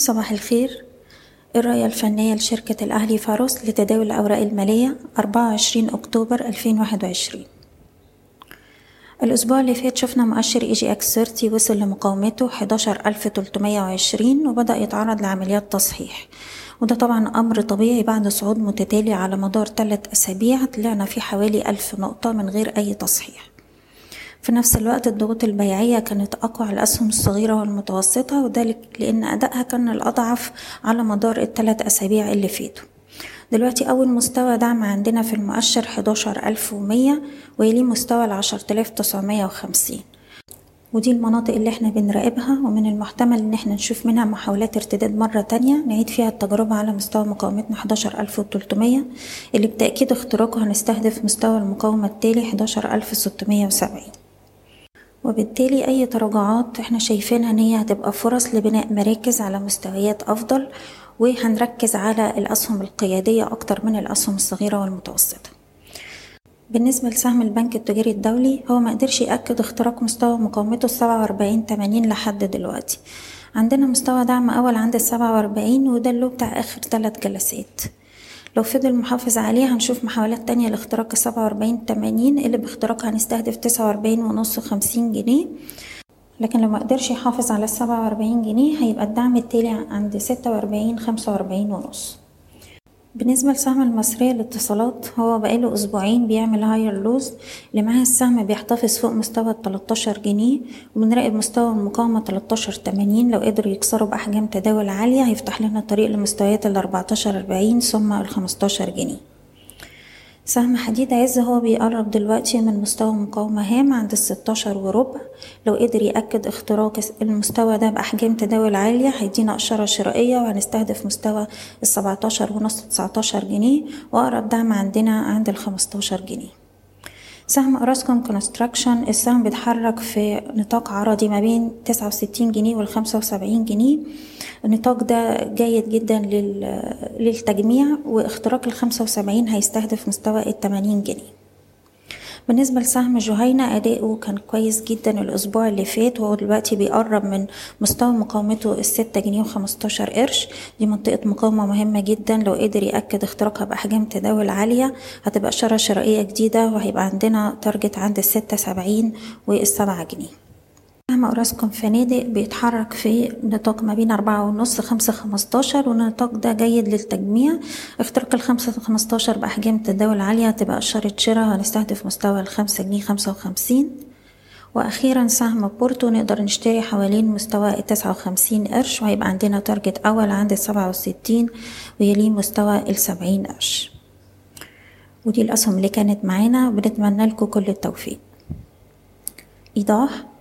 صباح الخير. الرؤية الفنية لشركة الأهلي فاروس لتداول الأوراق المالية 24 أكتوبر 2021 الأسبوع اللي فات شفنا مؤشر EGX 30 وصل لمقاومته 11320 وبدأ يتعرض لعمليات تصحيح. وده طبعا أمر طبيعي بعد صعود متتالي على مدار ثلاث أسابيع طلعنا فيه حوالي ألف نقطة من غير أي تصحيح. في نفس الوقت الضغوط البيعية كانت أقوى على الأسهم الصغيرة والمتوسطة وذلك لأن أدائها كان الأضعف على مدار الثلاث أسابيع اللي فاتوا. دلوقتي أول مستوى دعم عندنا في المؤشر 11100 ويليه مستوى ال 10950 ودي المناطق اللي إحنا بنراقبها ومن المحتمل إن إحنا نشوف منها محاولات ارتداد مرة تانية نعيد فيها التجربة على مستوى مقاومتنا 11300 اللي بتأكيد اختراقه هنستهدف مستوى المقاومة التالي 11670 وبالتالي أي تراجعات إحنا شايفينها إن هي هتبقى فرص لبناء مراكز على مستويات أفضل وهنركز على الأسهم القيادية أكتر من الأسهم الصغيرة والمتوسطة. بالنسبة لسهم البنك التجاري الدولي هو ما قدرش يأكد اختراق مستوى مقاومته السبعة وأربعين تمانين لحد دلوقتي. عندنا مستوى دعم أول عند السبعة وأربعين وده اللي بتاع آخر ثلاث جلسات. لو فضل محافظ عليه هنشوف محاولات تانية لاختراق السبعة وأربعين تمانين اللي باختراقها هنستهدف تسعة وأربعين ونص خمسين جنيه. لكن لو ما قدرش يحافظ على السبعة وأربعين جنيه هيبقى الدعم التالي عند ستة وأربعين خمسة وأربعين ونص. بالنسبة لسهم المصرية للاتصالات هو بقاله أسبوعين بيعمل هاير لوز اللي معاه السهم بيحتفظ فوق مستوى التلاتاشر جنيه وبنراقب مستوى المقاومة تلاتاشر تمانين. لو قدروا يكسروا بأحجام تداول عالية هيفتح لنا طريق لمستويات الأربعتاشر أربعين ثم الخمستاشر جنيه. سهم حديد عز هو بيقرب دلوقتي من مستوى مقاومة هام عند الستاشر وربع. لو قدر يأكد اختراق المستوى ده بأحجام تداول عالية هيدينا إشارة شرائية وهنستهدف مستوى السبعتاشر ونص تسعتاشر جنيه وأقرب دعم عندنا عند الخمستاشر جنيه. سهم Orascom Construction السهم بيتحرك في نطاق عرضي ما بين تسعة وستين جنيه والخمسة وسبعين جنيه. النطاق ده جيد جدا للتجميع واختراق الخمسة وسبعين هيستهدف مستوى التمانين جنيه. بالنسبة لسهم جهينة أداؤه كان كويس جدا الأسبوع اللي فات وهو دلوقتي بيقرب من مستوى مقاومته الستة جنيه وخمستاشر قرش. دي منطقة مقاومة مهمة جدا لو قدر يأكد اختراقها بأحجام تداول عالية هتبقى إشارة شرائية جديدة وهيبقى عندنا target عند الستة سبعين والسبعة جنيه. سهم أوراسكوم فنادق بيتحرك في نطاق ما بين أربعة ونص خمسة خمستاشر والنطاق ده جيد للتجميع. اختراق الخمسة خمستاشر بأحجام تداول عالية هتبقى إشارة شراء هنستهدف مستوى الخمسة جنيه خمسة وخمسين. وأخيرا سهم بورتو نقدر نشتري حوالين مستوى التسعة وخمسين قرش وهيبقى عندنا تارجت أول عند السبعة وستين ويليه مستوى السبعين قرش. ودي الأسهم اللي كانت معانا وبنتمنى لكم كل التوفيق. إيضاح